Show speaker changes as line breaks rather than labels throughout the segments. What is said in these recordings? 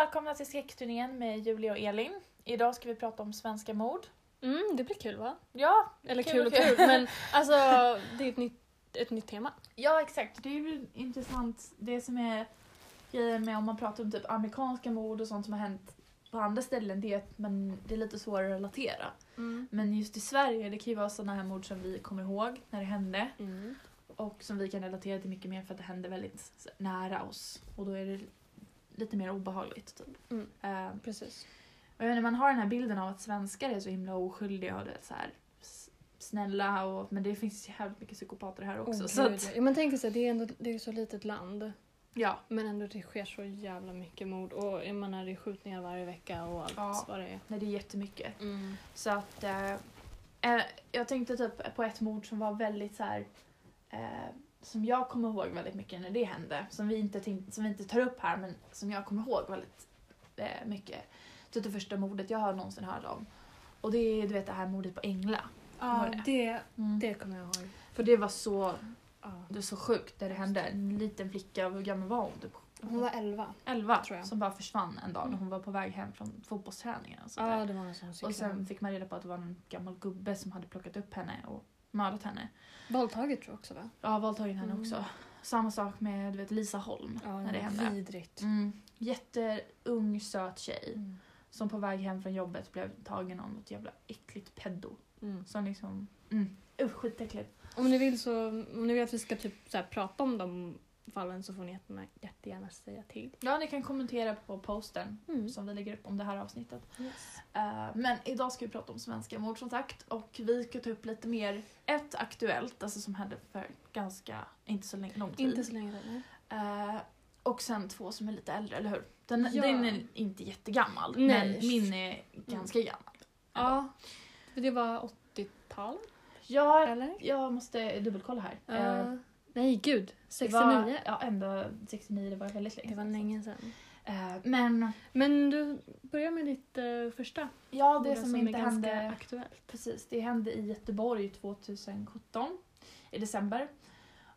välkomna till skräckturnén med Julia och Elin. Idag ska vi prata om svenska mord.
Mm, det blir kul va?
Ja,
Eller
Kul
kul
och kul.
men alltså det är ett nytt, ett nytt tema.
ja exakt. Det är ju intressant. Det som är grejen med om man pratar om typ amerikanska mord och sånt som har hänt på andra ställen det är att man, det är lite svårare att relatera. Men just i Sverige det kan ju vara sådana här mord som vi kommer ihåg när det hände
Mm.
och som vi kan relatera till mycket mer för att det hände väldigt nära oss och då är det lite mer obehagligt. Typ.
Mm.
Eh,
Precis.
Och jag inte, man har den här bilden av att svenskar är så himla oskyldiga och det så här snälla och men det finns ju jävligt mycket psykopater här också.
Oh,
så att,
ja. Men tänk sig, det är ändå det är så litet land.
ja.
Men ändå det sker så jävla mycket mord och jag menar det är skjutningar varje vecka och allt
Ja.
vad det är.
Nej, det är jättemycket.
Mm.
Så att eh, eh, jag tänkte typ på ett mord som var väldigt så här eh, som jag kommer ihåg väldigt mycket när det hände. Som vi inte, tänk, som vi inte tar upp här men som jag kommer ihåg väldigt eh, mycket. Typ det första mordet jag har någonsin hört om. Och det är du vet det här mordet på Engla. Var
Ja,
det?
det,
Mm.
det kommer jag ihåg.
För det var så
Ja.
Det är så sjukt när det hände. En liten flicka, hur gammal var hon? Typ
Hon var 11.
11
tror jag.
som bara försvann en dag när
Mm.
hon var på väg hem från fotbollsträningen. Och,
ja, det var en sån
och sen fick man reda på att det var en gammal gubbe som hade plockat upp henne och mördat henne.
Våldtaget tror jag också va?
Ja, våldtagit henne
Mm.
också. Samma sak med du vet, Lisa Holm
Ja,
när det hände.
vidrigt.
Mm. Jätteung, söt tjej
Mm.
som på väg hem från jobbet blev tagen av något jävla äckligt peddo.
Mm.
Som liksom... Mm. Usch, skitäckligt.
Om ni vill så, om ni vill att vi ska typ så prata om de fallen så får ni jättegärna, jättegärna säga till.
Ja, ni kan kommentera på posten
Mm.
som vi lägger upp om det här avsnittet.
Yes.
Eh, men idag ska vi prata om svenska mord som sagt och vi ska ta upp lite mer ett aktuellt, alltså som hände för ganska, inte så länge, lång tid.
Inte så länge sedan.
Eh, och sen två som är lite äldre, eller hur? Den,
Ja.
den är inte jättegammal,
Nej.
men min är ganska gammal.
Ja, för det var 80-talet
Ja,
eller?
jag måste dubbelkolla här.
Uh, nej gud,
det
69.
Var, ja, ända 69, det var väldigt länge
det var länge sedan.
Eh, men
Men du börjar med ditt uh, första.
ja, det
Morden
som, inte
är
hände
aktuellt.
Precis, det hände i Göteborg 2017 i december.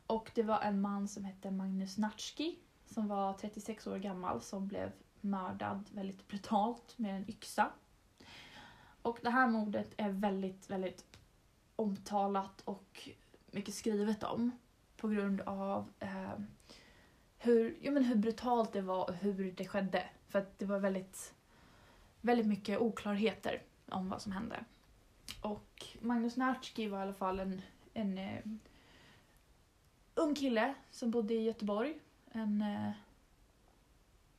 Och det var en man som hette Magnus Natschki som var 36 år gammal som blev mördad väldigt brutalt med en yxa. Och det här mordet är väldigt, väldigt omtalat och mycket skrivet om på grund av eh, hur, ja, men hur brutalt det var och hur det skedde. För att det var väldigt, väldigt mycket oklarheter om vad som hände. Och Magnus Natschki var i alla fall en, en eh, ung kille som bodde i Göteborg. En, eh,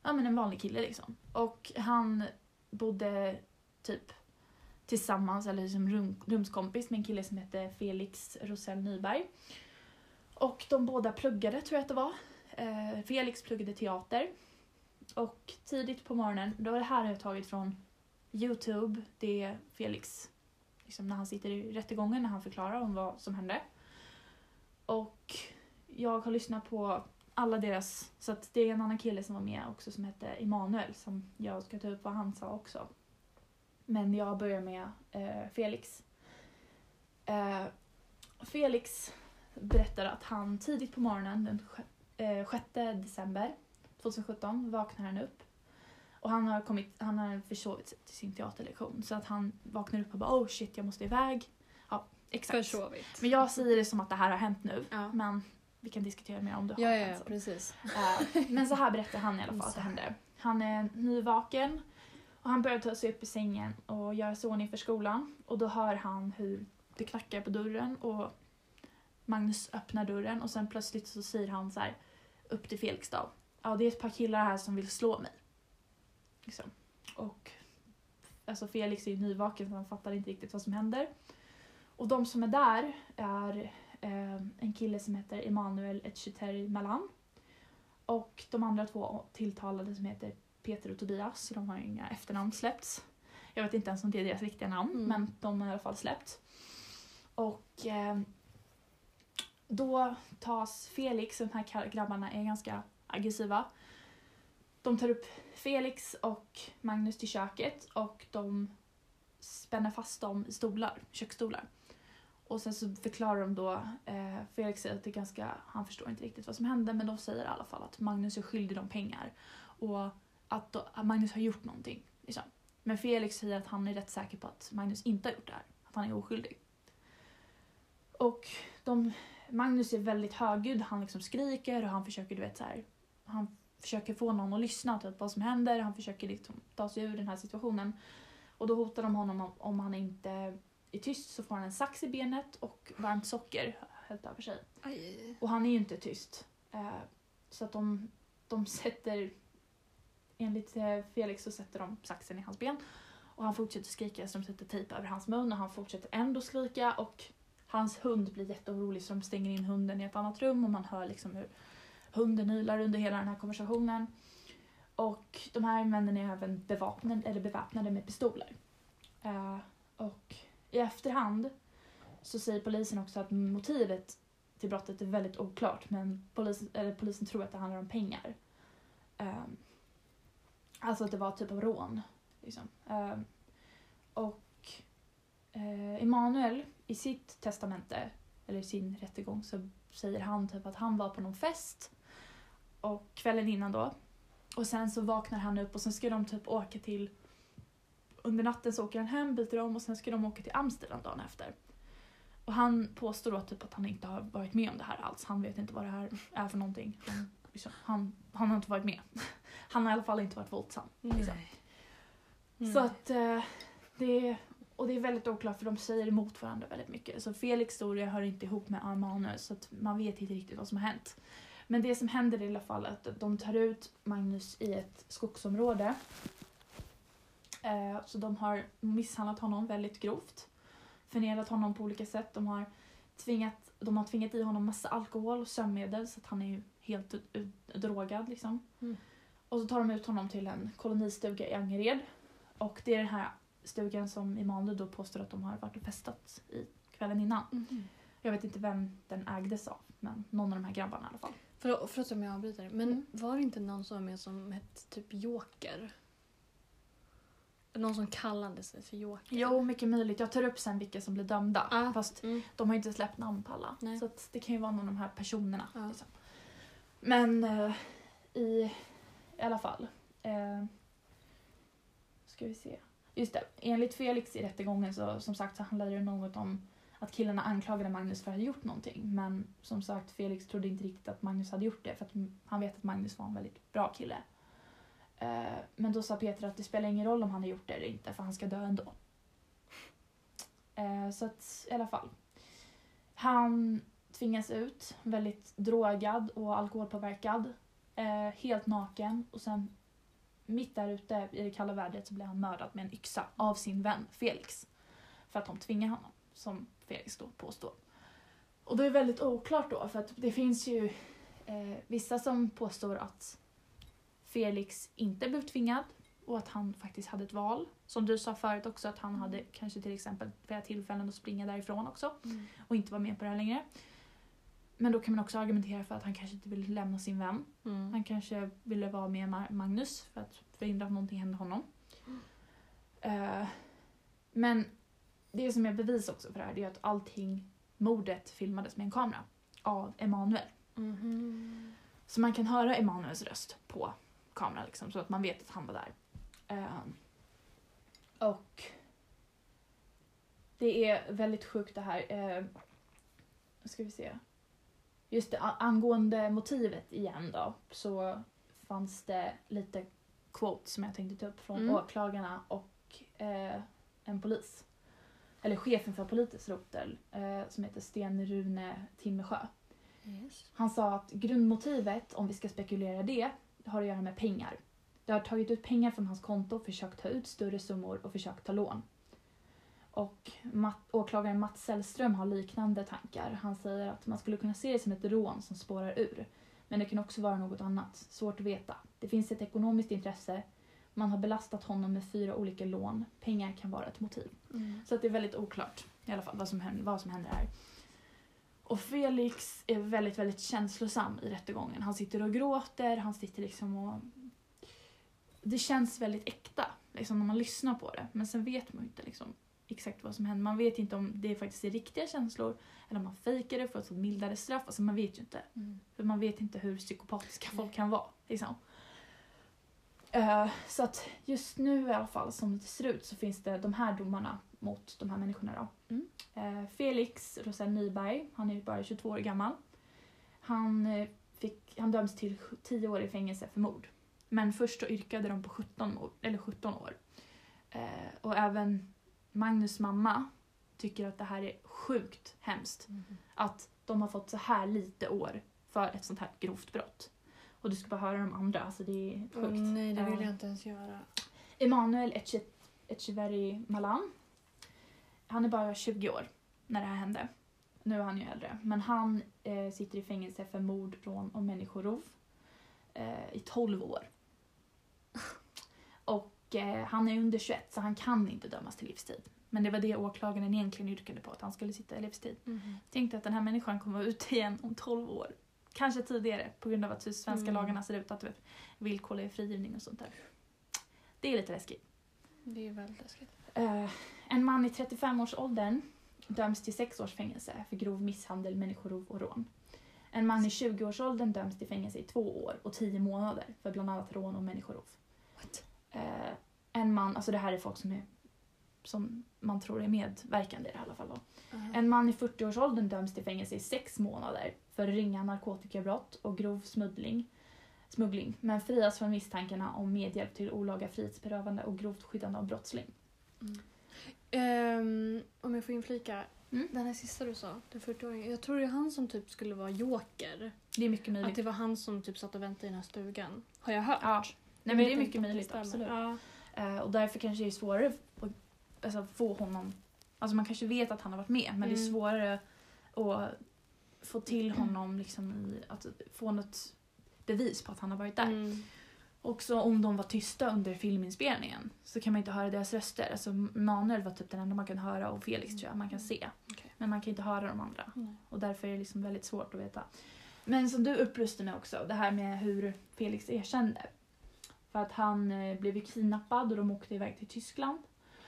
ja, men en vanlig kille liksom. Och han bodde typ tillsammans, eller som rum, rumskompis med en kille som hette Felix Rosell Nyberg. Och de båda pluggade tror jag att det var. Eh, Felix pluggade teater. Och tidigt på morgonen, då är det här jag tagit från Youtube, det är Felix liksom när han sitter i rättegången när han förklarar om vad som hände. Och jag har lyssnat på alla deras, så att det är en annan kille som var med också som hette Emanuel som jag ska ta upp vad han sa också. Men jag börjar med eh, Felix. Eh, Felix berättar att han tidigt på morgonen den sj- eh, 6 december 2017 vaknar han upp och han har, kommit, han har försovit sig till sin teaterlektion så att han vaknar upp och bara oh shit jag måste iväg. Ja, exakt.
Försovit.
Men jag säger det som att det här har hänt nu.
Ja.
Men vi kan diskutera mer om det har
Ja, ja, ja,
sen.
precis.
Eh, Men så här berättar han i alla fall att det hände. Han är nyvaken och han börjar ta sig upp i sängen och göra sig i ordning för skolan. Och då hör han hur det knackar på dörren och Magnus öppnar dörren och sen plötsligt så säger han så här upp till Felix då. Ja, det är ett par killar här som vill slå mig. Liksom. Och alltså Felix är ju nyvaken så han fattar inte riktigt vad som händer. Och de som är där är eh, en kille som heter Emanuel Etcheterry Malan. Och de andra två tilltalade som heter Peter och Tobias, så de har ju inga efternamn släppts. Jag vet inte ens om det är deras riktiga namn,
Mm.
men de har i alla fall släppts. Och eh, då tas Felix, de här grabbarna är ganska aggressiva. De tar upp Felix och Magnus till köket och de spänner fast dem i stolar, köksstolar. Och sen så förklarar de då, eh, Felix säger att det är ganska, han förstår inte riktigt vad som hände men de säger i alla fall att Magnus är skyldig dem pengar. Och att, då, att Magnus har gjort någonting. Liksom. Men Felix säger att han är rätt säker på att Magnus inte har gjort det här. Att han är oskyldig. Och de, Magnus är väldigt högljudd, han liksom skriker och han försöker, du vet så här, han försöker få någon att lyssna typ, vad som händer, han försöker liksom ta sig ur den här situationen. Och då hotar de honom om, om han inte är tyst så får han en sax i benet och varmt socker hällt över sig.
Aj.
Och han är ju inte tyst. Eh, så att de, de sätter, enligt eh, Felix så sätter de saxen i hans ben. Och han fortsätter skrika så de sätter tejp över hans mun och han fortsätter ändå skrika och hans hund blir jätteorolig så de stänger in hunden i ett annat rum och man hör liksom hur hunden ylar under hela den här konversationen. Och de här männen är även beväpnade, eller beväpnade med pistoler. Uh, och i efterhand så säger polisen också att motivet till brottet är väldigt oklart men polisen, eller polisen tror att det handlar om pengar. Um, alltså att det var typ av rån. Liksom. Um, och uh, Emanuel i sitt testamente, eller i sin rättegång, så säger han typ att han var på någon fest och kvällen innan då. Och sen så vaknar han upp och sen ska de typ åka till under natten så åker han hem, byter om och sen ska de åka till Amsterdam dagen efter. Och han påstår då typ att han inte har varit med om det här alls. Han vet inte vad det här är för någonting. Han, liksom, han, han har inte varit med. Han har i alla fall inte varit våldsam. Liksom.
Nej.
Så att eh, det, och det är väldigt oklart för de säger emot varandra väldigt mycket. Så Felix historia hör inte ihop med Armanus så att man vet inte riktigt vad som har hänt. Men det som händer i alla fall är att de tar ut Magnus i ett skogsområde. Eh, så de har misshandlat honom väldigt grovt. Förnedrat honom på olika sätt. De har tvingat, de har tvingat i honom massa alkohol och sömnmedel så att han är ju helt drogad liksom.
Mm.
Och så tar de ut honom till en kolonistuga i Angered. Och det är den här stugan som Emanuel då påstår att de har varit och festat i kvällen innan.
Mhm.
Jag vet inte vem den ägdes av, men någon av de här grabbarna i alla fall.
Förlåt, förlåt om jag avbryter. Men
Mm.
var det inte någon som var med som hette typ Joker? Någon som kallade sig för Joker?
Jo, mycket möjligt. Jag tar upp sen vilka som blir dömda.
Ah.
Fast
Mm.
de har inte släppt namn på alla.
Nej.
Så det kan ju vara någon av de här personerna.
Ja.
Liksom. Men eh, i, i alla fall. Eh, ska vi se. Just det, enligt Felix i rättegången så som sagt så handlade det något om att killarna anklagade Magnus för att ha gjort någonting. Men som sagt, Felix trodde inte riktigt att Magnus hade gjort det för att han vet att Magnus var en väldigt bra kille. Eh, men då sa Peter att det spelar ingen roll om han har gjort det eller inte för han ska dö ändå. Eh, så att i alla fall. Han tvingas ut, väldigt drogad och alkoholpåverkad. Eh, helt naken och sen mitt där ute i det kalla vädret så blir han mördad med en yxa av sin vän Felix. För att de tvingar honom, som Felix då påstår. Och det är väldigt oklart då, för att det finns ju eh, vissa som påstår att Felix inte blev tvingad och att han faktiskt hade ett val. Som du sa förut också, att han hade kanske till exempel flera tillfällen att springa därifrån också
Mm.
och inte vara med på det här längre. Men då kan man också argumentera för att han kanske inte ville lämna sin vän.
Mm.
Han kanske ville vara med Ma- Magnus för att förhindra att någonting hände honom. Eh, men det som är bevis också för det här det är att allting, mordet filmades med en kamera av Emanuel.
Mhm.
Så man kan höra Emanuels röst på kameran liksom, så att man vet att han var där. Eh, och det är väldigt sjukt det här. Eh, ska vi se. Just det, angående motivet igen då så fanns det lite quotes som jag tänkte ta upp från
Mm.
åklagarna och eh, en polis. Eller chefen för polisrotel eh, som heter Sten Rune Timmersjö.
Yes.
Han sa att grundmotivet, om vi ska spekulera det, har att göra med pengar. De har tagit ut pengar från hans konto, försökt ta ut större summor och försökt ta lån. Och Matt, åklagaren Mats Sällström har liknande tankar. Han säger att man skulle kunna se det som ett rån som spårar ur. Men det kan också vara något annat. Svårt att veta. Det finns ett ekonomiskt intresse. Man har belastat honom med fyra olika lån. Pengar kan vara ett motiv.
Mm.
Så att det är väldigt oklart i alla fall vad som händer, vad som händer här. Och Felix är väldigt, väldigt känslosam i rättegången. Han sitter och gråter, han sitter liksom och... Det känns väldigt äkta liksom, när man lyssnar på det. Men sen vet man ju inte liksom, exakt vad som händer. Man vet inte om det faktiskt är riktiga känslor eller om man fejkar det för att få mildare straff. Alltså man vet ju inte.
Mm.
För man vet inte hur psykopatiska folk kan vara. Liksom. Eh, så att just nu i alla fall som det ser ut så finns det de här domarna mot de här människorna då.
Mm.
Eh, Felix Rosell Nyberg, han är bara 22 år gammal. Han, eh, fick, han döms till 10 år i fängelse för mord. Men först så yrkade de på 17, mord, eller 17 år. Och även Magnus mamma tycker att det här är sjukt hemskt. Att de har fått så här lite år för ett sånt här grovt brott. Och du ska bara höra de andra, alltså det är sjukt.
Åh, nej, det vill
Ja.
jag inte ens göra.
Emanuel Echeverry Malan. Han är bara 20 år när det här hände. Nu är han ju äldre. Men han eh, sitter i fängelse för mord, rån och människorov eh, i 12 år. Och eh, han är under 21 så han kan inte dömas till livstid. Men det var det åklagaren egentligen yrkade på, att han skulle sitta i livstid.
Mhm.
Tänkte att den här människan kommer vara ute igen om 12 år. Kanske tidigare på grund av att svenska
Mm.
lagarna ser ut, att villkorlig frigivning och sånt där. Det är lite läskigt.
Det är väldigt läskigt.
Eh, en man i 35-årsåldern döms till sex års fängelse för grov misshandel, människorov och rån. En man i 20-årsåldern döms till fängelse i två år och tio månader för bland annat rån och människorov.
What?
Eh, en man, alltså det här är folk som, är, som man tror är medverkande i det här i alla fall. Då. En man i 40-årsåldern döms till fängelse i sex månader för ringa narkotikabrott och grov smuggling, smuggling men frias från misstankarna om medhjälp till olaga frihetsberövande och grovt skyddande av brottsling.
Ehm, om jag får inflika.
Mm.
Den här sista du sa, den 40-åringen. Jag tror det är han som typ skulle vara joker.
Det är mycket
Att
möjligt.
det var han som typ satt och väntade i den här stugan. Har jag hört.
Ja. Nej, men det är mycket möjligt, absolut.
Ja.
Eh, och därför kanske det är svårare att alltså, få honom... Alltså man kanske vet att han har varit med, men det är
Mm.
svårare att få till honom liksom i, att få något bevis på att han har varit där.
Mm.
Också om de var tysta under filminspelningen så kan man inte höra deras röster. Alltså Manuel var typ den enda man kan höra och Felix tror jag man kan se.
Okej.
Men man kan inte höra de andra.
Nej.
Och därför är det liksom väldigt svårt att veta. Men som du upplyste mig också, det här med hur Felix erkände. För att han eh, blev ju kidnappad och de åkte iväg till Tyskland.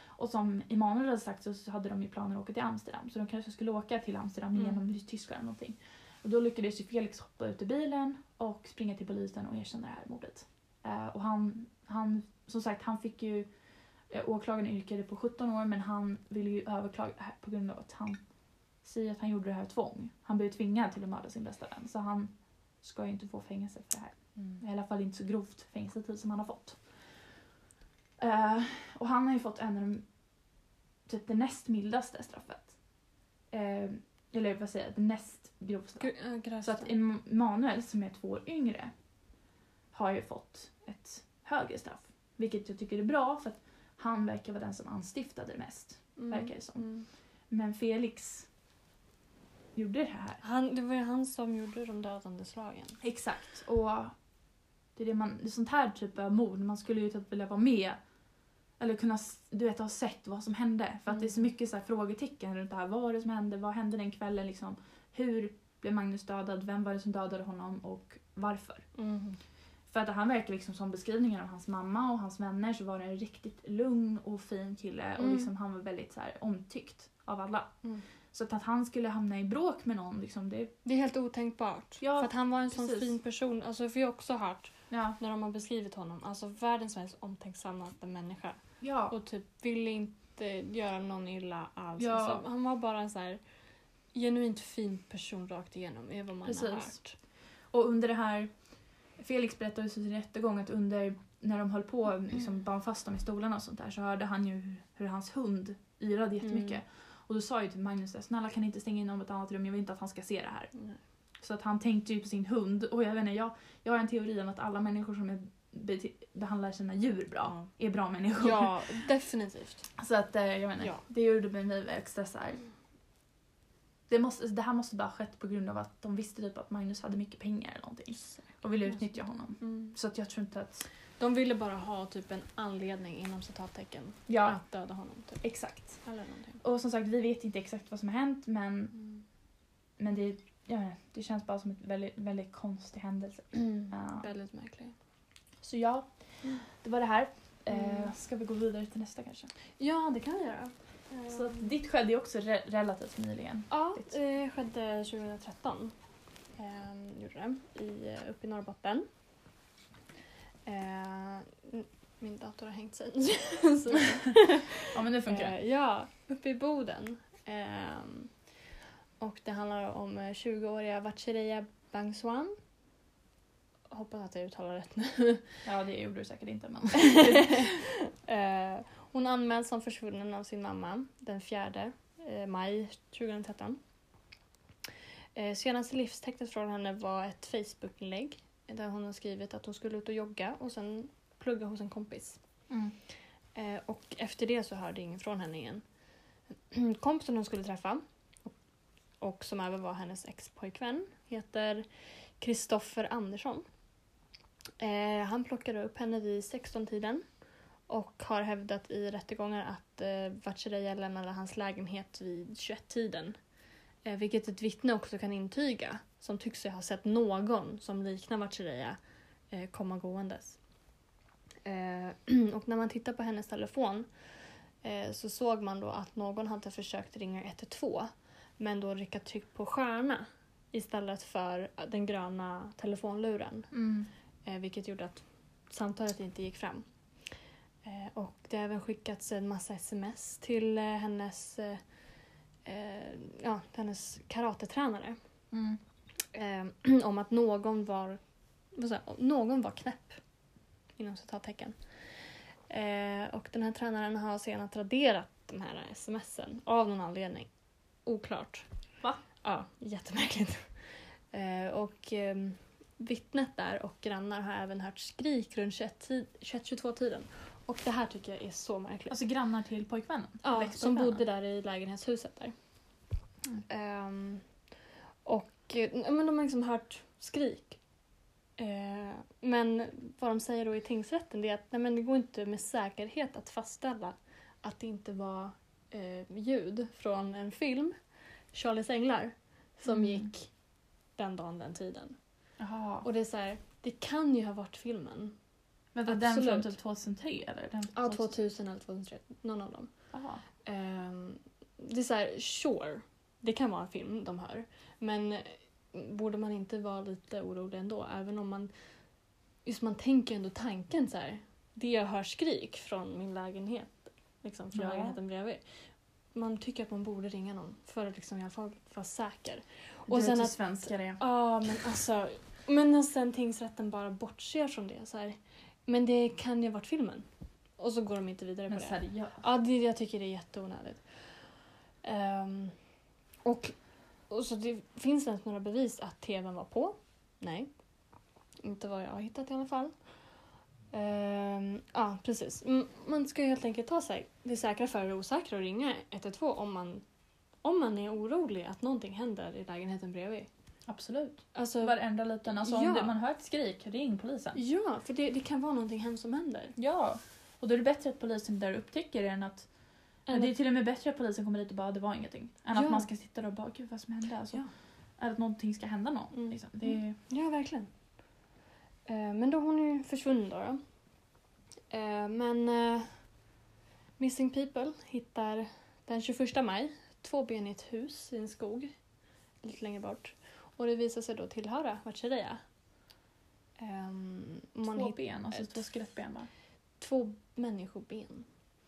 Och som Emanuel hade sagt så hade de ju planer att åka till Amsterdam. Så de kanske skulle åka till Amsterdam
Mm.
genom Tyskland eller någonting. Och då lyckades ju Felix hoppa ut ur bilen och springa till polisen och erkänna det här mordet. Eh, och han, han, som sagt, han fick ju... Eh, åklagaren yrkade på 17 år men han ville ju överklaga det här på grund av att han säger att han gjorde det här tvång. Han blev tvingad till att mörda sin bästa vän. Så han ska ju inte få fängelse för det här.
Mm.
I alla fall inte så grovt fängelsetid som han har fått. Eh, och han har ju fått en av de, typ det näst mildaste straffet. Eh, eller vad säger jag, det näst grovsta.
Äh, grövsta.
Så att Emanuel som är två år yngre har ju fått ett högre straff. Vilket jag tycker är bra för att han verkar vara den som anstiftade det mest.
Mm.
verkar det som.
Mm.
Men Felix gjorde det här.
Han, det var ju han som gjorde de dödande slagen.
Exakt. Och det är det man, det är sånt här typ av mord, man skulle ju typ vilja vara med eller kunna du vet, ha sett vad som hände. För att det är så
Mm.
mycket så här frågetecken runt det här. Vad var det som hände? Vad hände den kvällen? Liksom? Hur blev Magnus dödad? Vem var det som dödade honom? Och varför?
Mm.
För att han verkar liksom som beskrivningen av hans mamma och hans vänner så var det en riktigt lugn och fin kille och
Mm.
liksom han var väldigt så här omtyckt av alla.
Mm.
Så att, att han skulle hamna i bråk med någon, liksom, det...
Det är helt otänkbart.
Ja,
för att han var en sån fin person. Alltså, för jag har också hört
Ja.
när de har beskrivit honom. Alltså världens mest omtänksammaste människa.
Ja.
Och typ ville inte göra någon illa alls.
Ja.
Alltså, han var bara en så här genuint fin person rakt igenom. är vad man har
Precis.
hört.
Och under det här... Felix berättade i sin rättegång att under när de höll på liksom band fast dem i stolarna och sånt där så hörde han ju hur, hans hund yrade jättemycket.
Mm.
Och då sa ju till Magnus där, snälla kan ni inte stänga in honom i ett annat rum, jag vill inte att han ska se det här.
Nej.
Så att han tänkte ju på sin hund. Och jag vet inte, jag, jag har en teori om att alla människor som är, be, behandlar sina djur bra är bra människor.
Ja, definitivt.
Så att eh, jag menar,
Ja.
det gjorde mig så här. Det, måste, det här måste bara ha skett på grund av att de visste typ att Magnus hade mycket pengar eller någonting. Och ville utnyttja honom.
Mm.
Så att jag tror inte att...
De ville bara ha typ en anledning inom citattecken
Ja,
att döda honom. Typ.
exakt.
Eller någonting.
Och som sagt, vi vet inte exakt vad som har hänt men,
Mm.
men det, jag vet det känns bara som en väldigt, väldigt konstig händelse. Ja.
Väldigt märklig.
Så ja,
Mm.
det var det här. Eh,
Mm.
ska vi gå vidare till nästa kanske?
Ja, det kan vi göra.
Så ditt skedde ju också re- relativt nyligen.
Ja,
Ditt.
det skedde 2013. Ehm, gjorde det, i, uppe i Norrbotten. Eh, min dator har hängt sig. Så,
Ja men det funkar.
eh, ja, uppe i Boden. Och det handlar om eh, 20-åriga Vatchereya Bangsuan. Hoppas att jag uttalar rätt nu.
Ja det gjorde du säkert inte men.
Eh, hon anmäls som försvunnen av sin mamma den 4 eh, maj 2013. Eh, senaste livstecknet från henne var ett Facebook-inlägg där hon har skrivit att hon skulle ut och jogga och sen plugga hos en kompis.
Mm.
Eh, och efter det så hörde ingen från henne igen. Kompisen hon skulle träffa och, som även var hennes ex-pojkvän heter Kristoffer Andersson. Eh, han plockade upp henne vid 16-tiden och har hävdat i rättegångar att eh, Vatchareeya lämnade hans lägenhet vid 21-tiden. Eh, vilket ett vittne också kan intyga som tycks sig ha sett någon som liknar Vatchareeya eh, komma gåendes. Eh, och när man tittar på hennes telefon eh, så såg man då att någon hade försökt ringa 112 men då rickat tryck på stjärna istället för den gröna telefonluren.
Mm.
Eh, vilket gjorde att samtalet inte gick fram. Eh, och det har även skickats en massa sms till eh, hennes, eh, eh, ja, hennes karatetränare
Mm.
eh, om att någon var, jag, någon var knäpp. Inom citattecken. Och den här tränaren har senare raderat de här smsen av någon anledning. Oklart.
Va?
Ja, jättemärkligt. Eh, och eh, vittnet där och grannar har även hört skrik runt 21-22-tiden. Och det här tycker jag är så märkligt.
Alltså grannar till pojkvännen?
Ja, som bodde där i lägenhetshuset där.
Mm.
Ehm, och eh, men de har liksom hört skrik. Eh, men vad de säger då i tingsrätten är att nej, men det går inte med säkerhet att fastställa att det inte var eh, ljud från en film, Charlies änglar, som
Mm.
gick den dagen, den tiden.
Jaha.
Och det är så här, det kan ju ha varit filmen.
Vänta, den från typ 2003 eller? Den
Ja, 2000 eller 2003, någon av dem. Ehm, det är så här, sure, det kan vara en film de hör. Men eh, borde man inte vara lite orolig ändå? Även om man, just man tänker ändå tanken så här. Det jag hör skrik från min lägenhet, liksom från
Ja.
lägenheten bredvid. Man tycker att man borde ringa någon för att liksom i alla fall vara säker.
Och du
sen
vet hur
att-
svenskar är.
Ja, men alltså. Men när sen tingsrätten bara bortser från det. Så här, men det kan ju ha varit filmen. Och så går de inte vidare
Men
på det.
seriöst.
Ja, det, jag tycker det är jätteonödigt. Ehm, och, och så det finns det ens några bevis att tvn var på? Nej. Inte vad jag har hittat i alla fall. Ehm, ja, precis. Man ska helt enkelt ta sig det säkra för det osäkra och ringa 112 om man, om man är orolig att någonting händer i lägenheten bredvid.
Absolut.
Alltså,
Varenda liten, alltså om
Ja.
det, man hör ett skrik, ring polisen.
ja, för det, det kan vara någonting hemskt som händer.
Ja. Och då är det bättre att polisen där upptäcker det än att...
Än
det är till och med bättre att polisen kommer dit och bara det var ingenting. Än
Ja.
att man ska sitta där och bara gud vad som hände. Alltså,
Ja.
Att någonting ska hända någon.
Mm.
Liksom. Det är,
Ja, verkligen. Eh, men då hon är ju försvunnen då. Eh, men eh, Missing People hittar den 21 maj två ben i ett hus i en skog lite längre bort. Och det visar sig då tillhöra Vatchereya. Um, man
två ben, alltså
ett-
två skelettben va?
två människoben.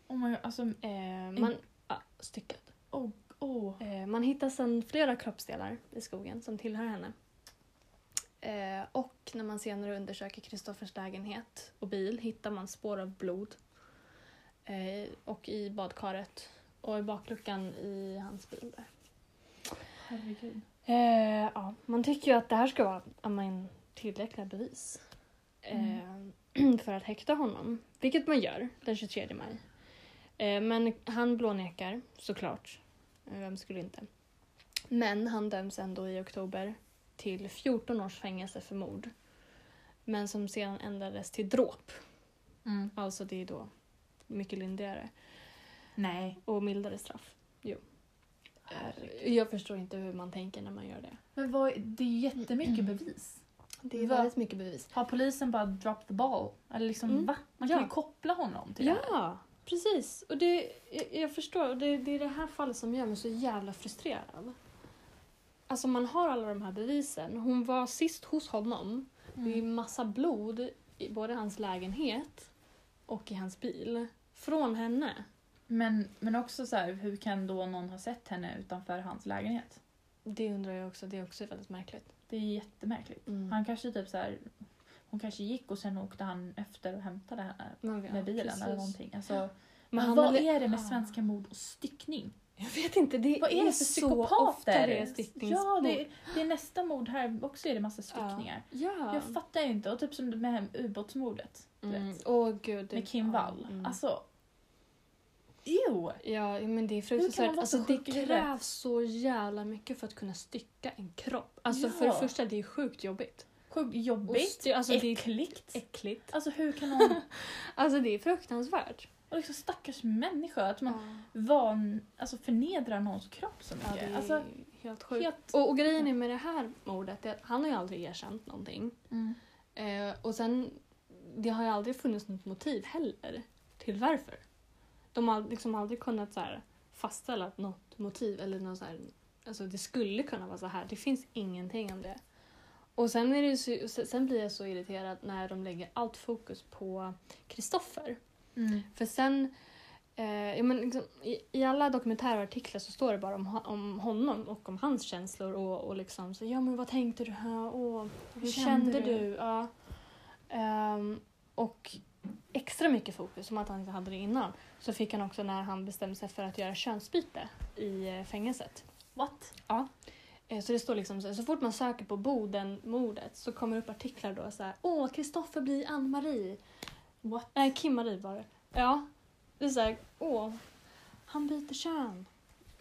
Oh my God, alltså,
Eh, man, ja, stycket.
oh, oh.
Eh, man hittar sedan flera kroppsdelar i skogen som tillhör henne. Eh, och när man senare undersöker Kristoffers lägenhet och bil hittar man spår av blod. Eh, och i badkaret och i bakluckan i hans bil. Där.
Herregud.
Eh, ja, man tycker ju att det här ska vara men, tillräckliga bevis eh, för att häkta honom. Vilket man gör den 23 maj. Eh, men han blånekar såklart. Eh, Vem skulle inte? Men han döms ändå i oktober till 14 års fängelse för mord. Men som sedan ändrades till dråp.
Mm.
Alltså det är då mycket lindrigare
Nej.
och mildare straff. Jo.
Herregud.
Jag förstår inte hur man tänker när man gör det.
Men vad, det är ju jättemycket bevis.
Det är
Va?
väldigt mycket bevis.
Har polisen bara drop the ball? Eller liksom
Mm.
va? Man kan
Ja.
ju koppla honom till det här.
Ja, precis. Och det, jag, jag förstår. Det, det är det här fallet som gör mig så jävla frustrerad. Alltså man har alla de här bevisen. Hon var sist hos honom. Det är
Mm.
massa blod i både hans lägenhet och i hans bil. Från henne.
Men, men också så här, hur kan då någon ha sett henne utanför hans lägenhet?
Det undrar jag också. Det är också väldigt märkligt.
Det är jättemärkligt.
Mm.
Han kanske typ så här, hon kanske gick och sen åkte han efter och hämtade henne med bilen
precis.
eller någonting. Alltså,
Men
men vad är det med svenska mord och styckning?
Jag vet inte. Det
Vad är det för
så
psykopater?
ofta det är stickningsmord.
Ja, det, det är nästa mord här också är det massa styckningar.
Ja.
Jag fattar ju inte. Och typ som med ubåtsmordet.
Mm. Åh gud. det-
Med Kim
ja,
Wall.
mm.
Alltså... Ew!
Ja, men det är fruktansvärt. Alltså,
så
det krävs så jävla mycket för att kunna stycka en kropp. Alltså
Ja.
för det första, det är sjukt jobbigt.
Sjukt jobbigt.
alltså, det är
äckligt.
äckligt.
Alltså hur kan någon...
Alltså det är fruktansvärt.
Och liksom stackars människa. Att man
Ja,
van, alltså förnedrar någons kropp så
ja,
mycket.
det är
alltså,
helt sjukt.
helt...
Och, och grejen är med det här mordet, det är att han har ju aldrig erkänt någonting.
Mm.
Eh, och sen, det har ju aldrig funnits något motiv heller till varför. De har liksom aldrig kunnat så här, fastställa något motiv eller något så här, alltså det skulle kunna vara så här. Det finns ingenting om det. Och sen, är det så, sen blir jag så irriterad när de lägger allt fokus på Kristoffer.
Mm.
För sen, eh, ja, men liksom, i, i alla dokumentärartiklar så står det bara om, om honom och om hans känslor och, och liksom så, ja men vad tänkte du här? Åh, hur
kände
kände,
du?"
du? Ja. Ehm, och extra mycket fokus, som att han inte hade det innan, så fick han också när han bestämde sig för att göra könsbyte i eh, fängelset.
What?
Eh, Så det står liksom så, här, så fort man söker på Boden-mordet så kommer det upp artiklar då så här, åh, Kristoffer blir Ann-Marie.
What?
Nej, Kim-Marie var det. Ja. Det är såhär, åh, han byter kön.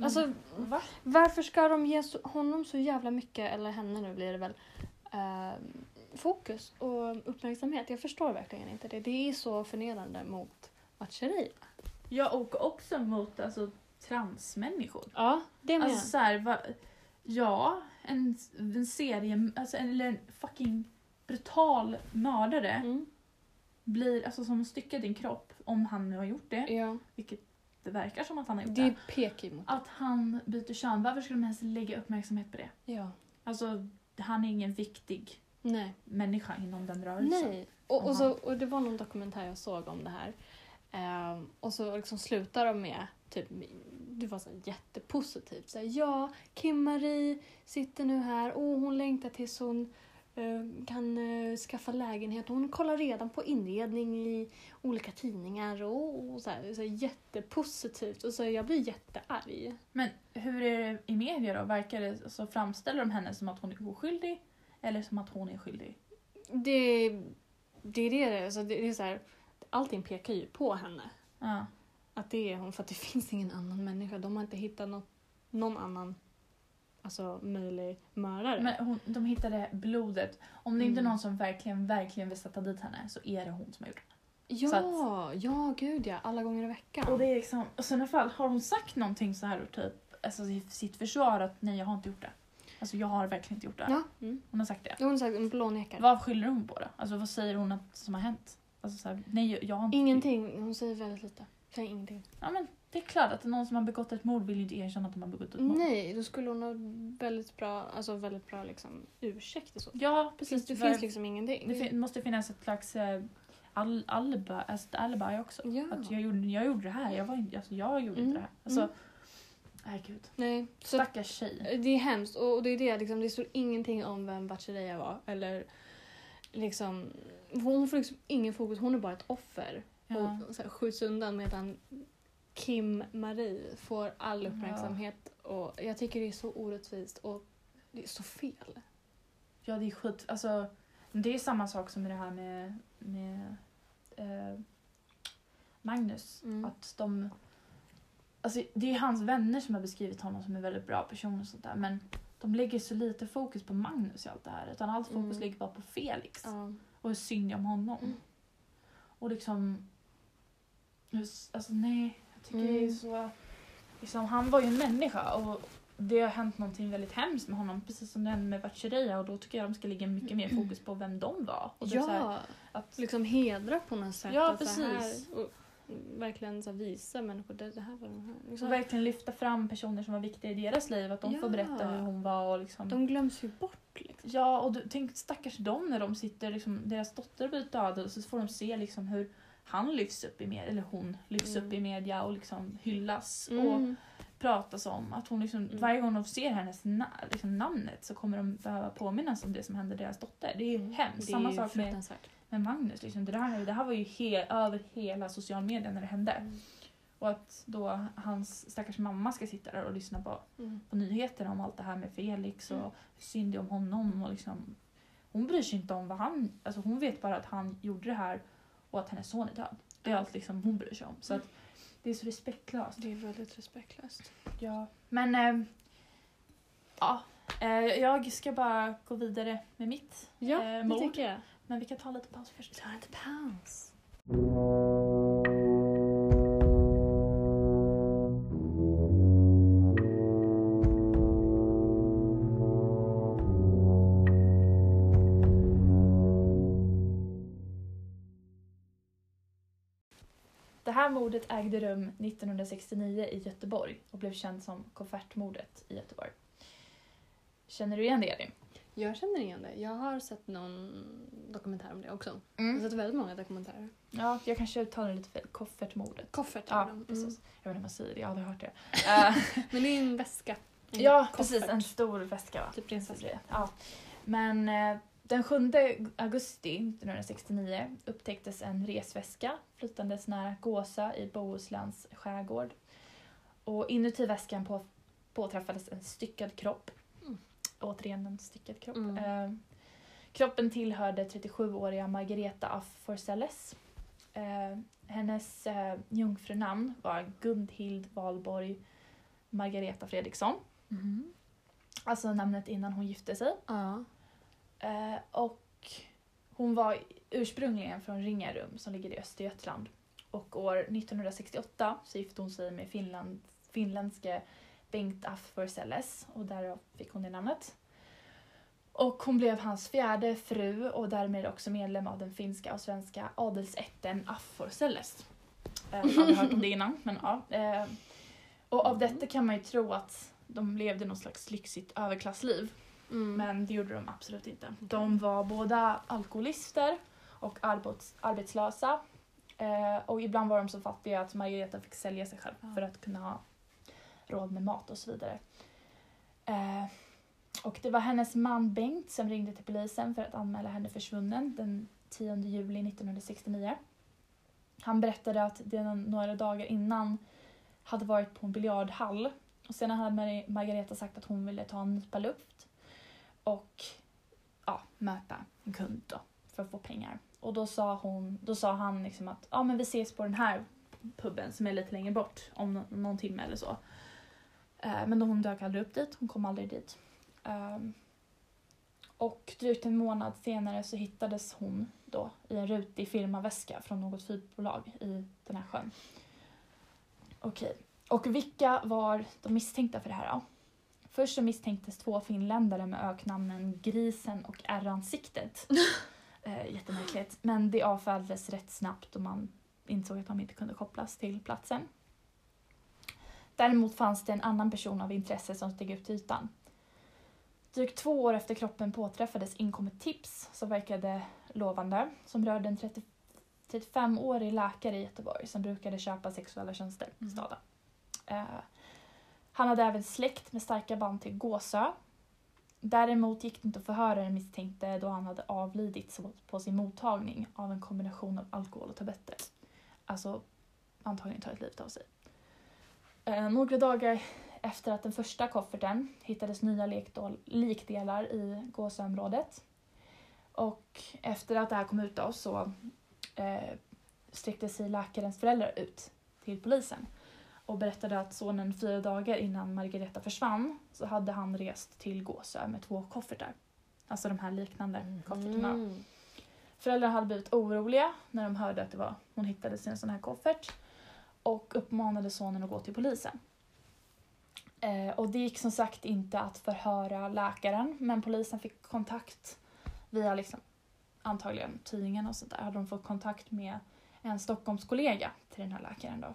Alltså,
Va?
varför ska de ge så, honom så jävla mycket, eller henne nu blir det väl, eh, fokus och uppmärksamhet? Jag förstår verkligen inte det. Det är så förnedrande mot Batsheri.
Ja, och också mot alltså, transmänniskor.
Ja, det med.
Alltså så här, va, ja, en, en serie, alltså, en- eller en fucking brutal mördare
mm.
Blir, alltså som styckar din kropp, om han nu har gjort det,
Ja,
vilket det verkar som att han har gjort
det
det.
pekar ju mot
Att han byter kön, varför skulle de ens lägga uppmärksamhet på det?
Ja.
Alltså, han är ingen viktig
Nej.
människa inom den rörelsen.
Nej. Och, och, så, och det var någon dokumentär jag såg om det här. Ehm, och så liksom slutar de med, typ, det var så jättepositivt. Så här, ja, Kim-Marie sitter nu här. Åh, hon längtar tills hon kan eh, skaffa lägenhet. Hon kollar redan på inredning i olika tidningar. Och, så här, så här, jättepositivt. Och så jag blir jättearg.
Men hur är det i media då? Verkar det, så framställer de henne som att hon är oskyldig? Eller som att hon är skyldig?
Det, det är det. Alltså, det är så här, allting pekar ju på henne.
Ja.
Att det är hon, för att det finns ingen annan människa. De har inte hittat något, någon annan alltså, möjlig mördare.
Men hon, de hittade blodet. Om det inte är
Mm.
någon som verkligen, verkligen vill sätta dit henne så är det hon som har gjort det.
ja,
att-
ja, gud ja. Alla gånger i veckan.
Och det är liksom, och så i alla fall, har hon sagt någonting så här typ, alltså sitt försvar att nej jag har inte gjort det. Alltså jag har verkligen inte gjort det.
Ja. Mm.
Hon har sagt det.
Hon har sagt en blånekar.
Vad skyller hon på då? Alltså vad säger hon att som har hänt? Alltså så här, nej jag har inte
Ingenting. Hon säger väldigt lite. Säger ingenting.
Ja men det är klart att någon som har begått ett mord vill ju inte erkänna att de har begått ett mord.
Nej, då skulle hon ha väldigt bra, alltså väldigt bra liksom, ursäkt och så.
Ja precis.
Det
för
finns liksom ingenting.
det fin- måste finnas ett slags eh, all, alibi, alltså, alibi också.
ja.
Att jag gjorde, jag gjorde det här, jag, var, inte- alltså, jag gjorde
Mm.
inte det här. Alltså,
Mm.
nej gud.
Nej.
Stackars tjej.
Det är hemskt och det är det, liksom, det står ingenting om vem Bachereya var. Eller liksom, hon får liksom ingen fokus, hon är bara ett offer.
Ja.
Och så här, skjuts undan medan Kim-Marie får all uppmärksamhet. Och jag tycker det är så orättvist och det är så fel.
ja det är skit. Alltså, det är samma sak som med det här med, med eh, Magnus.
Mm.
Att de... Alltså, det är hans vänner som har beskrivit honom som en väldigt bra person och sånt där. Men de lägger så lite fokus på Magnus i allt det här. Utan allt fokus
Mm.
ligger bara på Felix.
Ja.
Och hur synd om honom.
Mm.
Och liksom... Just, alltså nej, tycker
Mm.
det är så... Liksom, han var ju en människa och det har hänt någonting väldigt hemskt med honom. Precis som det hände med Batcheria och då tycker jag de ska lägga mycket mer fokus på vem de var. Och så här,
ja,
att,
liksom hedra på något sätt.
Ja,
att så här,
precis.
och verkligen så visa människor det, det här var den här.
och
Liksom,
verkligen lyfta fram personer som var viktiga i deras liv. Att de får
Ja.
berätta hur hon var och liksom...
de glöms ju bort. Liksom.
Ja, och du, tänk stackars dem när de sitter, liksom, deras dotter blir dödad och så får de se liksom hur han lyfts upp i media, eller hon lyfts
Mm.
upp i media och liksom hyllas och
Mm.
pratas om. Att hon liksom,
Mm.
Varje gång de ser hennes na- liksom namnet så kommer de behöva påminnas om det som hände deras dotter. Det är ju hemskt.
Mm. Det är
Samma sak med, med Magnus. Liksom. Det, där, det här var ju he- över hela social media när det hände.
Mm.
Och att då hans stackars mamma ska sitta där och lyssna på,
Mm.
på nyheterna om allt det här med Felix och
Mm.
hur synd det om honom. Och liksom, hon bryr sig inte om vad han... Alltså hon vet bara att han gjorde det här och att hennes son är död. Det är allt liksom hon bryr sig om. Så att det är så respektlöst.
Det är väldigt respektlöst.
Ja. Men... Eh, ja. Eh, jag ska bara gå vidare med mitt.
Ja,
Eh, mord. Men vi kan ta lite paus först.
Ta lite paus.
Mordet ägde rum 1969 i Göteborg och blev känt som koffertmordet i Göteborg. Känner du igen det Elin?
Jag känner igen det. Jag har sett någon dokumentär om det också. Jag har
Mm.
sett väldigt många dokumentärer.
Ja, jag kanske uttalar lite fel. Koffertmordet.
Koffert
Ja,
de.
precis.
Mm.
Jag vet inte om man säger det, jag har aldrig hört det. Eh,
Men det är en väska. En
ja,
koffert.
precis. En stor väska va?
Typ prinsessa.
Ja. Men eh, den 7 augusti 1969 upptäcktes en resväska flytandes nära Gåsa i Bohusläns skärgård. Och inuti väskan på, påträffades en styckad kropp.
Mm.
Återigen en styckad kropp.
Mm.
Eh, kroppen tillhörde 37-åriga Margareta af Forselles. Eh, hennes eh, jungfrunamn var Gundhild Valborg Margareta Fredriksson.
Mhm.
Alltså namnet innan hon gifte sig.
Ja.
Eh, och hon var ursprungligen från Ringarum som ligger i Östergötland. Och år 1968 så gifte hon sig med Finland, finländske Bengt af Forselles och därav fick hon det namnet. Och hon blev hans fjärde fru och därmed också medlem av den finska och svenska adelsätten af Forselles. Eh, jag har hört om det innan, men ja. Eh, och av detta kan man ju tro att de levde något slags lyxigt överklassliv.
Mm.
Men det gjorde de absolut inte. De var båda alkoholister och arbets arbetslösa. Eh, och ibland var de så fattiga att Margareta fick sälja sig själv
Ja.
för att kunna ha råd med mat och så vidare. Eh, och det var hennes man Bengt som ringde till polisen för att anmäla henne försvunnen den 10 juli 1969. Han berättade att det några dagar innan hade varit på en biljardhall och sen hade Mar- Margareta sagt att hon ville ta en nypa luft och ja, möta en kund då, för att få pengar. Och då sa, hon, då sa han liksom att ja, men vi ses på den här puben som är lite längre bort om någon timme eller så. Eh, men då hon dök aldrig upp dit, hon kom aldrig dit. Ehm, och drygt en månad senare så hittades hon då i en rutig firmaväska från något flygbolag i den här sjön. Okej, och vilka var de misstänkta för det här då? Först så misstänktes två finländare med öknamnen Grisen och R-ansiktet. eh, jättemärkligt. Men det avfärdades rätt snabbt och man insåg att de inte kunde kopplas till platsen. Däremot fanns det en annan person av intresse som steg ut till ytan. Drygt två år efter kroppen påträffades inkom ett tips som verkade lovande som rörde en 30, 35-årig läkare i Göteborg som brukade köpa sexuella tjänster i
Mm.
staden. Eh, han hade även släkt med starka band till Gåsö. Däremot gick det inte att förhöra den misstänkte då han hade avlidit på sin mottagning av en kombination av alkohol och tabletter. Alltså antagligen tagit livet av sig. Eh, några dagar efter att den första kofferten hittades nya likdelar i Gåsöområdet. Och efter att det här kom ut då så eh, sträckte sig läkarens föräldrar ut till polisen och berättade att sonen fyra dagar innan Margareta försvann så hade han rest till Gåsö med två koffertar. Alltså de här liknande koffertarna.
Mm.
Föräldrarna hade blivit oroliga när de hörde att det var, hon hittades i en sån här koffert och uppmanade sonen att gå till polisen. Eh, och det gick som sagt inte att förhöra läkaren men polisen fick kontakt via liksom, antagligen tidningen och sådär. Hade de fått kontakt med en Stockholmskollega till den här läkaren då.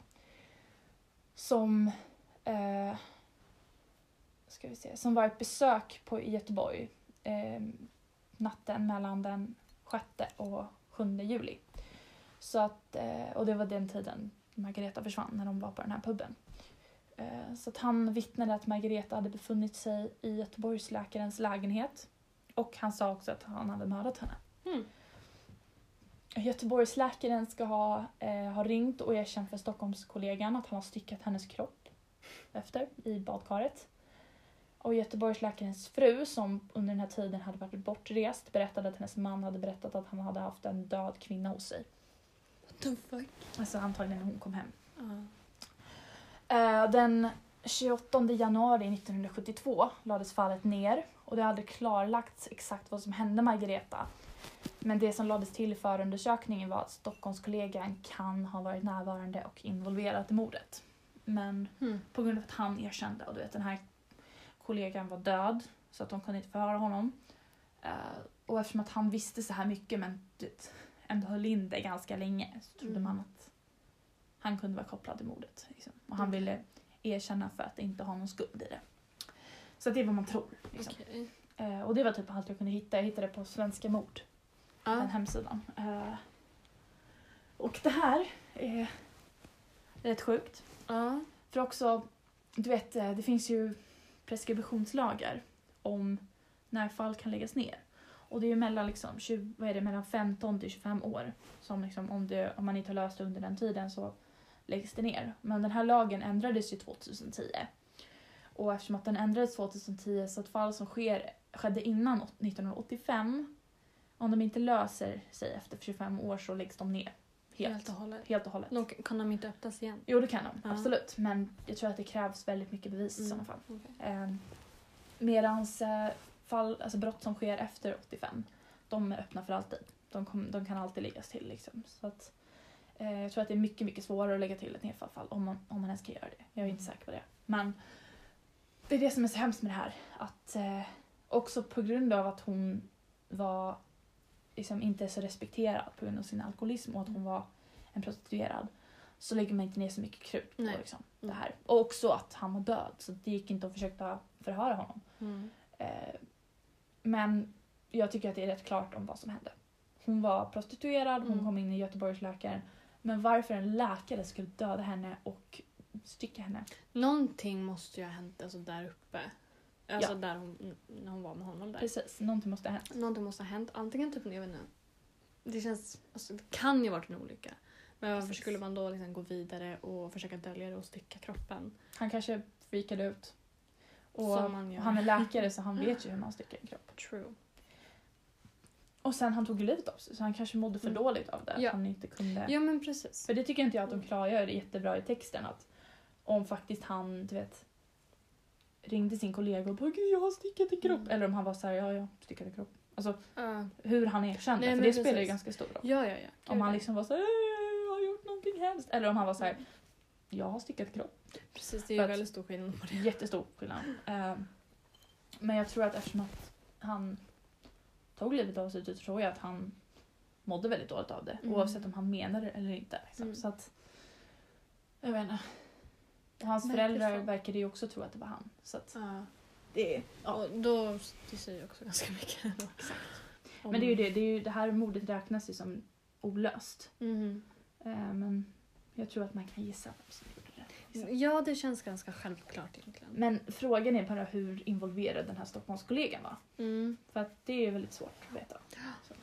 Som, eh, ska vi se, som var ett besök på, i Göteborg eh, natten mellan den 6 och 7 juli. Så att, eh, och det var den tiden Margareta försvann, när de var på den här puben. Eh, så att han vittnade att Margareta hade befunnit sig i Göteborgsläkarens lägenhet. Och han sa också att han hade mördat henne. Göteborgsläkaren ska ha, eh, ha ringt och erkänt för Stockholmskollegan att han har styckat hennes kropp efter i badkaret. Och Göteborgsläkarens fru som under den här tiden hade varit bortrest berättade att hennes man hade berättat att han hade haft en död kvinna hos sig.
What the fuck?
Alltså antagligen när hon kom hem.
Ja.
Eh, Den 28 januari 1972 lades fallet ner och det har aldrig klarlagts exakt vad som hände Margareta. Men det som lades till i förundersökningen var att Stockholmskollegan kan ha varit närvarande och involverad i mordet. Men
Mm.
på grund av att han erkände och du vet den här kollegan var död så att de kunde inte förhöra honom. Eh, och eftersom att han visste så här mycket men du vet, ändå höll in det ganska länge så trodde
Mm.
man att han kunde vara kopplad till mordet. Liksom. Och han
Okej.
ville erkänna för att inte ha någon skuld i det. Så det är vad man tror. Liksom.
Okej.
Eh, och det var typ allt jag kunde hitta. Jag hittade på Svenska mord, den
Ja.
hemsidan. Eh, och det här är rätt sjukt.
Ja.
För också, du vet, eh, det finns ju preskriptionslagar om när fall kan läggas ner. Och det är ju mellan, liksom, 20, vad är det, mellan 15 till 25 år. Som liksom, om, det, om man inte har löst det under den tiden så läggs det ner. Men den här lagen ändrades ju 2010. Och eftersom att den ändrades 2010 så att fall som sker, skedde innan 1985, om de inte löser sig efter 25 år så läggs de ner. Helt,
Helt och hållet.
helt och hållet.
Då kan de inte öppnas igen?
Jo, det kan de.
Ja.
Absolut. Men jag tror att det krävs väldigt mycket bevis i sådana fall.
Okej.
Eh, medans eh, fall, alltså brott som sker efter 85, de är öppna för alltid. De, kom, de kan alltid läggas till. Liksom. Så att, eh, jag tror att det är mycket, mycket svårare att lägga till ett nedfallsfall om man, om man ens kan göra det. Jag är inte säker på det. Men det är det som är så hemskt med det här. Att eh, också på grund av att hon var liksom inte så respekterad på grund av sin alkoholism och att hon var en prostituerad så lägger man inte ner så mycket krut på liksom, det
Mm.
här. Och också att han var död så det gick inte att försöka förhöra honom.
Mm.
Eh, men jag tycker att det är rätt klart om vad som hände. Hon var prostituerad, hon
Mm.
kom in i Göteborgsläkaren. Men varför en läkare skulle döda henne och stycka henne.
Någonting måste ju ha hänt alltså, där uppe. Alltså
Ja.
där hon, när hon var med honom där.
Precis, någonting måste ha hänt.
Någonting måste ha hänt. Antingen typ, jag vet inte. Det känns, alltså, det kan ju ha varit en olycka. Men varför
Precis.
skulle man då liksom gå vidare och försöka dölja det och stycka kroppen?
Han kanske freakade ut. Och
Som man gör.
han är läkare så han vet ju hur man styckar en kropp.
True.
Och sen han tog livet av sig så han kanske mådde för
Mm.
dåligt av det.
Ja.
Att han inte kunde...
Ja men precis.
För det tycker inte jag att de klargör jättebra i texten. Att om faktiskt han, du vet, ringde sin kollega och bara "Gud, jag har stickat en kropp.
Mm.
Eller om han var så här, ja jag stickat en kropp. Alltså
Ja.
hur han erkände.
Nej,
för
men
det spelar ju
precis.
ganska stor roll.
ja, ja. ja.
Om han liksom var så här, "Eh, jag har gjort någonting hemskt. Eller om han var så här, jag har stickat kropp.
Precis, det är ju väldigt stor skillnad på det.
Jättestor skillnad. Eh, men jag tror att eftersom att han tog livet av sig så tror jag att han mådde väldigt dåligt av det.
Mm.
Oavsett om han menar det eller inte. Liksom.
Mm.
Så att, jag vet inte. Hans föräldrar verkade ju också tro att det var han. Så att
Ja.
det ja.
Och då, det säger ju också ganska mycket. Om-
Men det är ju det, det, är ju, det här mordet räknas ju som olöst.
Mhm.
Eh, men jag tror att man kan gissa vem som gjorde det. Liksom.
Ja, det känns ganska självklart egentligen.
Men frågan är bara hur involverad den här Stockholmskollegan var.
Mm.
För att det är väldigt svårt att veta. Så,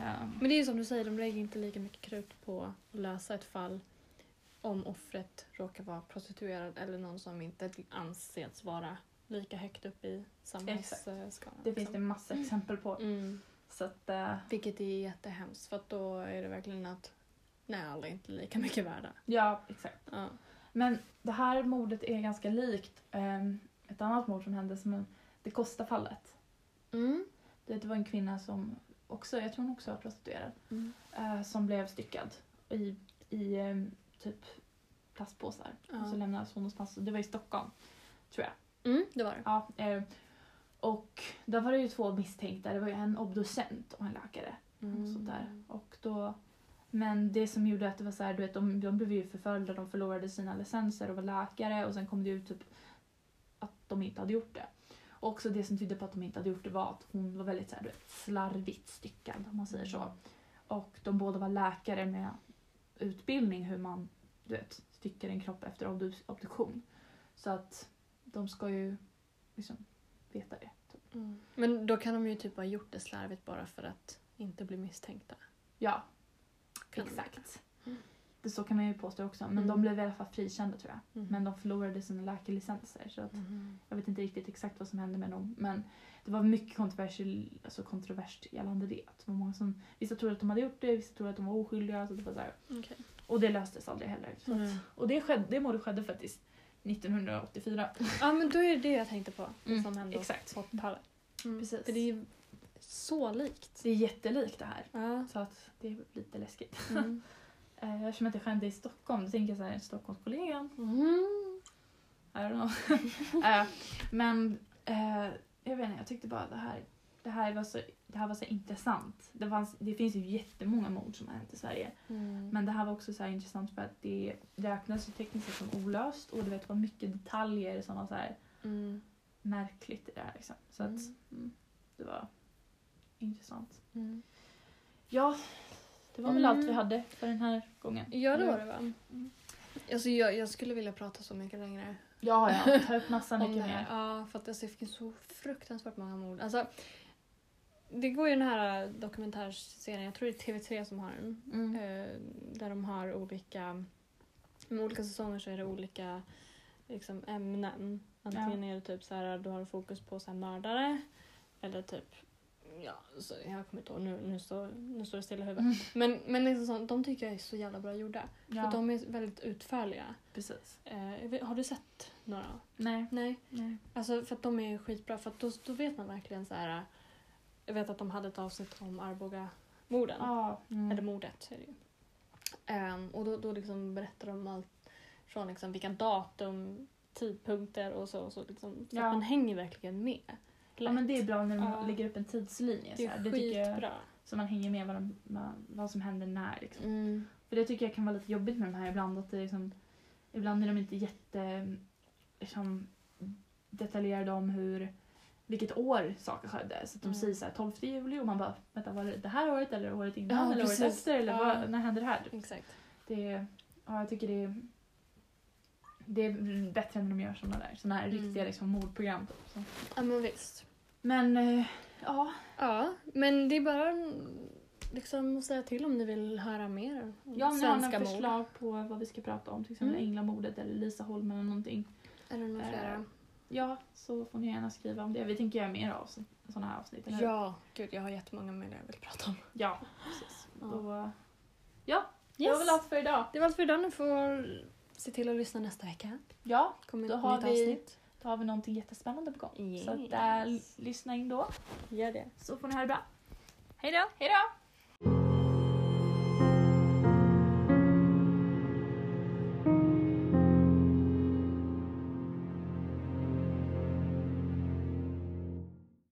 ehm,
Men det är ju som du säger, de lägger inte lika mycket krut på att lösa ett fall om offret råkar vara prostituerad eller någon som inte anses vara lika högt upp i samhällsskalan.
det finns det massa exempel på.
Mm.
Så att, eh,
Vilket är jättehemskt för att då är det verkligen att nej, alla är inte lika mycket värda.
ja, exakt.
Ja.
Men det här mordet är ganska likt ehm, ett annat mord som hände som en, det Costa-fallet.
Mm.
Det, var en kvinna som också, jag tror hon också var prostituerad,
Mm.
eh, som blev styckad i, i ehm, typ plastpåsar.
Ja.
Och så lämnades hon någonstans, det var i Stockholm, tror jag.
Mm, det var det.
Ja, eh, och där var det ju två misstänkta, det var ju en obducent och en läkare.
Mm.
Och sådär. Och då, men det som gjorde att det var så här, du vet, de, de blev ju förföljda, de förlorade sina licenser och var läkare och sen kom det ut typ att de inte hade gjort det. Och också det som tydde på att de inte hade gjort det var att hon var väldigt så här, du vet, slarvigt styckad om man säger så. Och de båda var läkare med utbildning hur man du vet, styckar en kropp efter obdu- obduktion. Så att de ska ju liksom veta det. Typ.
Mm. Men då kan de ju typ ha gjort det slarvigt bara för att inte bli misstänkta.
Ja,
Kan
exakt.
Mm.
Det så kan man ju påstå också. Men
Mm.
de blev i alla fall frikända tror jag.
Mm.
Men de förlorade sina läkarlicenser. Så att
Mhm.
jag vet inte riktigt exakt vad som hände med dem. Men det var mycket kontroversiell, alltså kontroverst gällande det. Att det var många som, vissa trodde att de hade gjort det, vissa trodde att de var oskyldiga. Så det var så.
Okej.
Och det löstes aldrig heller.
Mm.
och det, skedde, det mordet skedde faktiskt 1984.
Ja men då är det det jag tänkte på.
Mm,
Som hände
exakt.
på 80-talet. Mm.
Precis.
För det är ju så likt.
Det är jättelikt det här.
Ja.
Så att det är lite läskigt.
Mm.
Eh, Eftersom att det skedde i Stockholm, då tänker jag så här, Stockholmskollegan.
Mm.
I don't know. Eh, men eh, jag vet inte, jag tyckte bara det här, det här var så, det här var så intressant. Det, fanns, det finns ju jättemånga mord som har hänt i Sverige.
Mm.
Men det här var också så intressant för att det räknas ju tekniskt sett som olöst och du vet det var mycket detaljer som var så här
Mm.
märkligt i det här. Liksom. Så att
Mm.
mm, det var intressant.
Mm.
Ja, det var väl
Mm.
allt vi hade för den här gången.
Ja det var det va?
Mm.
Alltså, jag, jag skulle vilja prata så mycket längre.
Ja, ja. Ta upp massa mycket mer.
Ja, för att det finns så fruktansvärt många mord. Alltså, det går ju den här dokumentärserien, jag tror det är TV3 som har den.
Mm.
Eh, där de har olika, med olika säsonger så är det olika liksom, ämnen. Antingen är det typ så här, du har fokus på så här, mördare eller typ Ja, så jag kommer inte ihåg, nu, nu, står, nu står det stilla i huvudet.
Mm.
Men, men liksom sånt, de tycker jag är så jävla bra gjorda.
Ja,
För de är väldigt utförliga.
precis.
Eh, har du sett några?
Nej.
Nej.
Nej.
Alltså för att de är skitbra för att då, då vet man verkligen så här. Jag vet att de hade ett avsnitt om Arboga-morden.
Ja. Mm.
Eller mordet är det ju. Ehm, och då, då liksom berättar de allt från liksom vilka datum, tidpunkter och så. Och så liksom, så
Ja.
att man hänger verkligen med.
Ja, men det är bra när de
Ja.
lägger upp en tidslinje.
Det
så
är
här. Det tycker jag, så man hänger med vad, de, vad, som händer när. Liksom.
Mm.
För det tycker jag kan vara lite jobbigt med de här ibland. Att det liksom, ibland är de inte jätte liksom, detaljerade om hur, vilket år saker skedde. Så att de
Mm.
säger så här 12 juli och man bara vänta var det det här året eller året innan
Ja,
eller året
precis.
efter eller
Ja.
vad, när hände det här?
Exakt.
Det, ja, jag tycker det är, det är bättre när de gör såna där, såna här
Mm.
riktiga liksom, mordprogram. Typ, så.
Ja men visst.
Men eh, ja,
Ja, men det är bara liksom att säga till om ni vill höra mer om
jag om ni har
svenska
några
mord.
förslag på vad vi ska prata om, till exempel
Mm.
Änglamordet eller Lisa Holm eller någonting.
Eller några
Eh,
flera.
Ja, så får ni gärna skriva om det. Vi tänker göra mer av sådana här avsnitt. eller?
Ja, gud jag har jättemånga mer jag vill prata om.
ja precis.
Ja.
Då, ja, det
Yes.
var väl allt för idag.
Det var allt för idag. Ni får se till att lyssna nästa vecka.
Ja,
Kommer
Då
ett
har vi-
avsnitt.
Då har vi någonting jättespännande på gång.
Yes.
Så att, äh, lyssna in då,
Gör det.
så får ni ha det bra.
Hej då!
Hej då!